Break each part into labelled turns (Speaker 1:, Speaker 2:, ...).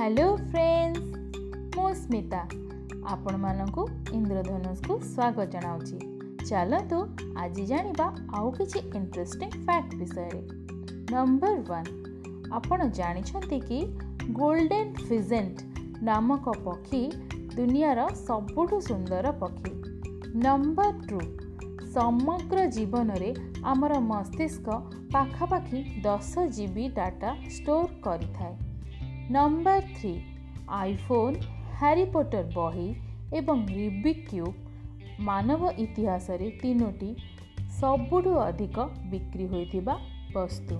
Speaker 1: Hello friends ମୁଁ ସ୍ମିତା। ଆପଣମାନଙ୍କୁ ଇନ୍ଦ୍ରଧନୁଷକୁ ସ୍ୱାଗତ ଜଣାଉଛି। ଚାଲନ୍ତୁ ଆଜି ଜାଣିବା ଆଉ କିଛି ଇଣ୍ଟରେଷ୍ଟିଂ ଫ୍ୟାକ୍ଟ ବିଷୟରେ। ନମ୍ବର ୱାନ୍ ଆପଣ ଜାଣିଛନ୍ତି କି ଗୋଲ୍ଡେନ୍ ଫିଜେଣ୍ଟ ନାମକ ପକ୍ଷୀ ଦୁନିଆର ସବୁଠୁ ସୁନ୍ଦର ପକ୍ଷୀ? ନମ୍ବର ଟୁ ସମଗ୍ର ଜୀବନରେ ଆମର ମସ୍ତିଷ୍କ ପାଖାପାଖି ଦଶ ଜି ବି ଡାଟା ଷ୍ଟୋର୍ କରିଥାଏ। Number three iPhone Harry Potter ବହି ଏବଂ ରିବିକ୍ କ୍ୟୁବ୍ ମାନବ ଇତିହାସରେ ତିନୋଟି ସବୁଠୁ ଅଧିକ ବିକ୍ରି ହୋଇଥିବା ବସ୍ତୁ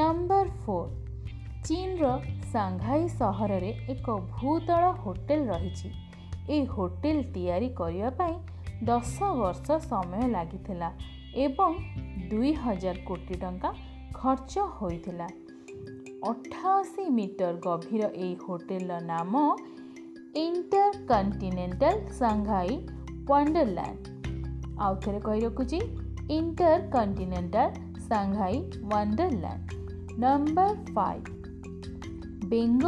Speaker 1: ନମ୍ବର ଫୋର୍ ଚୀନର ସାଙ୍ଘାଇ ସହରରେ ଏକ ଭୂତଳ ହୋଟେଲ ରହିଛି ଏହି ହୋଟେଲ ତିଆରି କରିବା ପାଇଁ ଦଶ ବର୍ଷ ସମୟ ଲାଗିଥିଲା ଏବଂ ଦୁଇ ହଜାର କୋଟି ଟଙ୍କା ଖର୍ଚ୍ଚ ହୋଇଥିଲା। ଅଠାଅଶୀ ମିଟର ଗଭୀର ଏହି ହୋଟେଲର ନାମ ଇଣ୍ଟର କଣ୍ଟିନେଣ୍ଟାଲ ସାଙ୍ଘାଇ ୱାଣ୍ଡରଲ୍ୟାଣ୍ଡ ଆଉ ଥରେ କହି ରଖୁଛି InterContinental Shanghai Wonderland. Number five. ବେଙ୍ଗ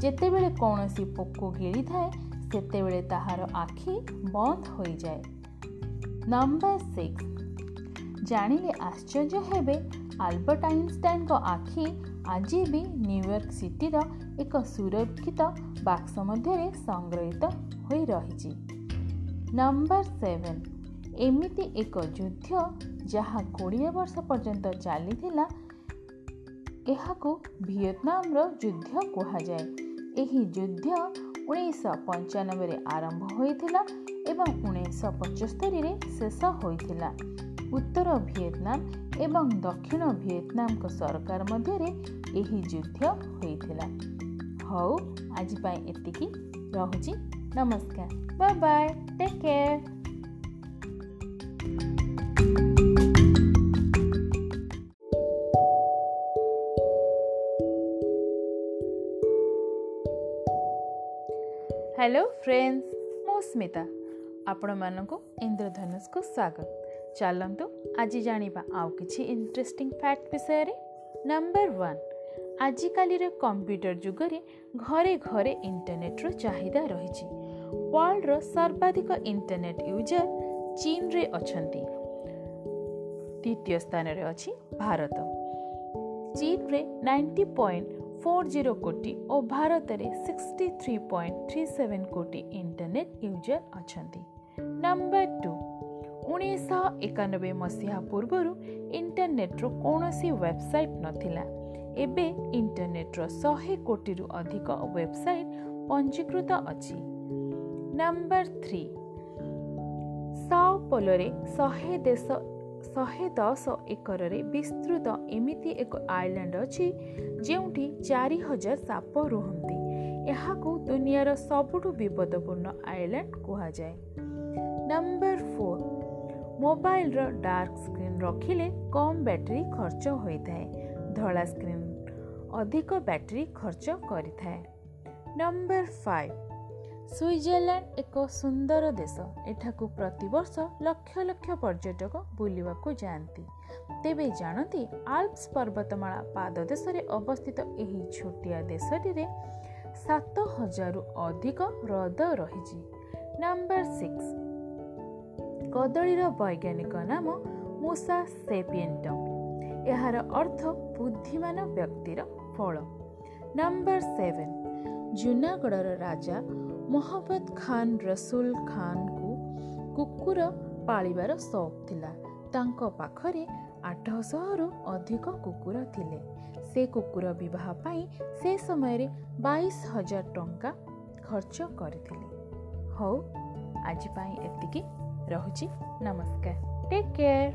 Speaker 1: ଯେତେବେଳେ କୌଣସି ପୋକ ଗିଳିଥାଏ ସେତେବେଳେ ତାହାର ଆଖି ବନ୍ଦ ହୋଇଯାଏ। Number six. ଜାଣିଲେ ଆଶ୍ଚର୍ଯ୍ୟ ହେବେ ଆଲବର୍ଟ ଆଇନଷ୍ଟାଇନଙ୍କ ଆଖି ଆଜି ବି ନ୍ୟୁୟର୍କ ସିଟିର ଏକ ସୁରକ୍ଷିତ ବାକ୍ସ ମଧ୍ୟରେ ସଂଗ୍ରହିତ ହୋଇ ରହିଛି। Number seven. ଏମିତି ଏକ ଯୁଦ୍ଧ ଯାହା କୋଡ଼ିଏ ବର୍ଷ ପର୍ଯ୍ୟନ୍ତ ଚାଲିଥିଲା ଏହାକୁ ଭିଏତନାମର ଯୁଦ୍ଧ କୁହାଯାଏ। ଏହି ଯୁଦ୍ଧ ଉଣେଇଶହ ପଞ୍ଚାନବେରେ ଆରମ୍ଭ ହୋଇଥିଲା ଏବଂ ଉଣେଇଶହ ପଞ୍ଚସ୍ତରୀରେ ଶେଷ ହୋଇଥିଲା। ଉତ୍ତର ଭିଏତନାମ ଏବଂ ଦକ୍ଷିଣ ଭିଏତନାମଙ୍କ ସରକାର ମଧ୍ୟରେ ଏହି ଯୁଦ୍ଧ ହୋଇଥିଲା। ହଉ ଆଜି ପାଇଁ ଏତିକି। ରହୁଛି। ନମସ୍କାର। Bye bye take care hello friends ମୁଁ ସ୍ମିତା। ଆପଣମାନଙ୍କୁ ଇନ୍ଦ୍ରଧନୁଷକୁ ସ୍ୱାଗତ। ଚାଲନ୍ତୁ ଆଜି ଜାଣିବା ଆଉ କିଛି ଇଣ୍ଟରେଷ୍ଟିଂ ଫ୍ୟାକ୍ଟ ବିଷୟରେ। ନମ୍ବର ୱାନ୍ ଆଜିକାଲିର କମ୍ପ୍ୟୁଟର ଯୁଗରେ ଘରେ ଘରେ ଇଣ୍ଟରନେଟ୍ର ଚାହିଦା ରହିଛି। ୱାର୍ଲଡର ସର୍ବାଧିକ ଇଣ୍ଟରନେଟ୍ ୟୁଜର ଚୀନରେ ଅଛନ୍ତି। ଦ୍ୱିତୀୟ ସ୍ଥାନରେ ଅଛି ଭାରତ। ଚୀନରେ ନାଇଣ୍ଟି ପଏଣ୍ଟ ଫୋର୍ ଜିରୋ କୋଟି ଓ ଭାରତରେ sixty three point three seven କୋଟି ଇଣ୍ଟରନେଟ୍ ୟୁଜର ଅଛନ୍ତି। ନମ୍ବର ଟୁ ଉଣେଇଶହ ଏକାନବେ ମସିହା ପୂର୍ବରୁ ଇଣ୍ଟରନେଟ୍ର କୌଣସି ୱେବସାଇଟ୍ ନଥିଲା। ଏବେ ଇଣ୍ଟରନେଟ୍ର ଶହେ କୋଟିରୁ ଅଧିକ ୱେବସାଇଟ୍ ପଞ୍ଜୀକୃତ ଅଛି। ନମ୍ବର ଥ୍ରୀ ସାଓ ପୋଲୋରେ ଶହେ ଦେଶ ଶହେ ଦଶ ଏକରରେ ବିସ୍ତୃତ ଏମିତି ଏକ ଆଇଲ୍ୟାଣ୍ଡ ଅଛି ଯେଉଁଠି ଚାରି ହଜାର ସାପ ରୁହନ୍ତି। ଏହାକୁ ଦୁନିଆର ସବୁଠୁ ବିପଦପୂର୍ଣ୍ଣ ଆଇଲ୍ୟାଣ୍ଡ କୁହାଯାଏ। ନମ୍ବର ଫୋର୍ ମୋବାଇଲର ଡାର୍କ ସ୍କ୍ରିନ୍ ରଖିଲେ କମ୍ ବ୍ୟାଟେରୀ ଖର୍ଚ୍ଚ ହୋଇଥାଏ। ଧଳା ସ୍କ୍ରିନ୍ ଅଧିକ ବ୍ୟାଟେରୀ ଖର୍ଚ୍ଚ କରିଥାଏ। Number five. ସୁଇଜରଲ୍ୟାଣ୍ଡ ଏକ ସୁନ୍ଦର ଦେଶ। ଏଠାକୁ ପ୍ରତିବର୍ଷ ଲକ୍ଷ ଲକ୍ଷ ପର୍ଯ୍ୟଟକ ବୁଲିବାକୁ ଯାଆନ୍ତି। ତେବେ ଜାଣନ୍ତି ଆଲ୍ପସ୍ ପର୍ବତମାଳା ପାଦଦେଶରେ ଅବସ୍ଥିତ ଏହି ଛୋଟିଆ ଦେଶଟିରେ ସାତ ହଜାରରୁ ଅଧିକ ହ୍ରଦ ରହିଛି। Number six. କଦଳୀର ବୈଜ୍ଞାନିକ ନାମ ମୂଷା ସେପିଏଣ୍ଟମ୍ ଏହାର ଅର୍ଥ ବୁଦ୍ଧିମାନ ବ୍ୟକ୍ତିର ଫଳ। ନମ୍ବର ସେଭେନ୍ ଜୁନାଗଡ଼ର ରାଜା ମହମ୍ମଦ ଖାନ୍ ରସୁଲ ଖାନ୍ଙ୍କୁ କୁକୁର ପାଳିବାର ସଉକ ଥିଲା। ତାଙ୍କ ପାଖରେ ଆଠଶହରୁ ଅଧିକ କୁକୁର ଥିଲେ। ସେ କୁକୁର ବିବାହ ପାଇଁ ସେ ସମୟରେ ବାଇଶ ହଜାର ଟଙ୍କା ଖର୍ଚ୍ଚ କରିଥିଲେ। ହଉ ଆଜି ପାଇଁ ଏତିକି। ରହୁଛି। ନମସ୍କାର। Take care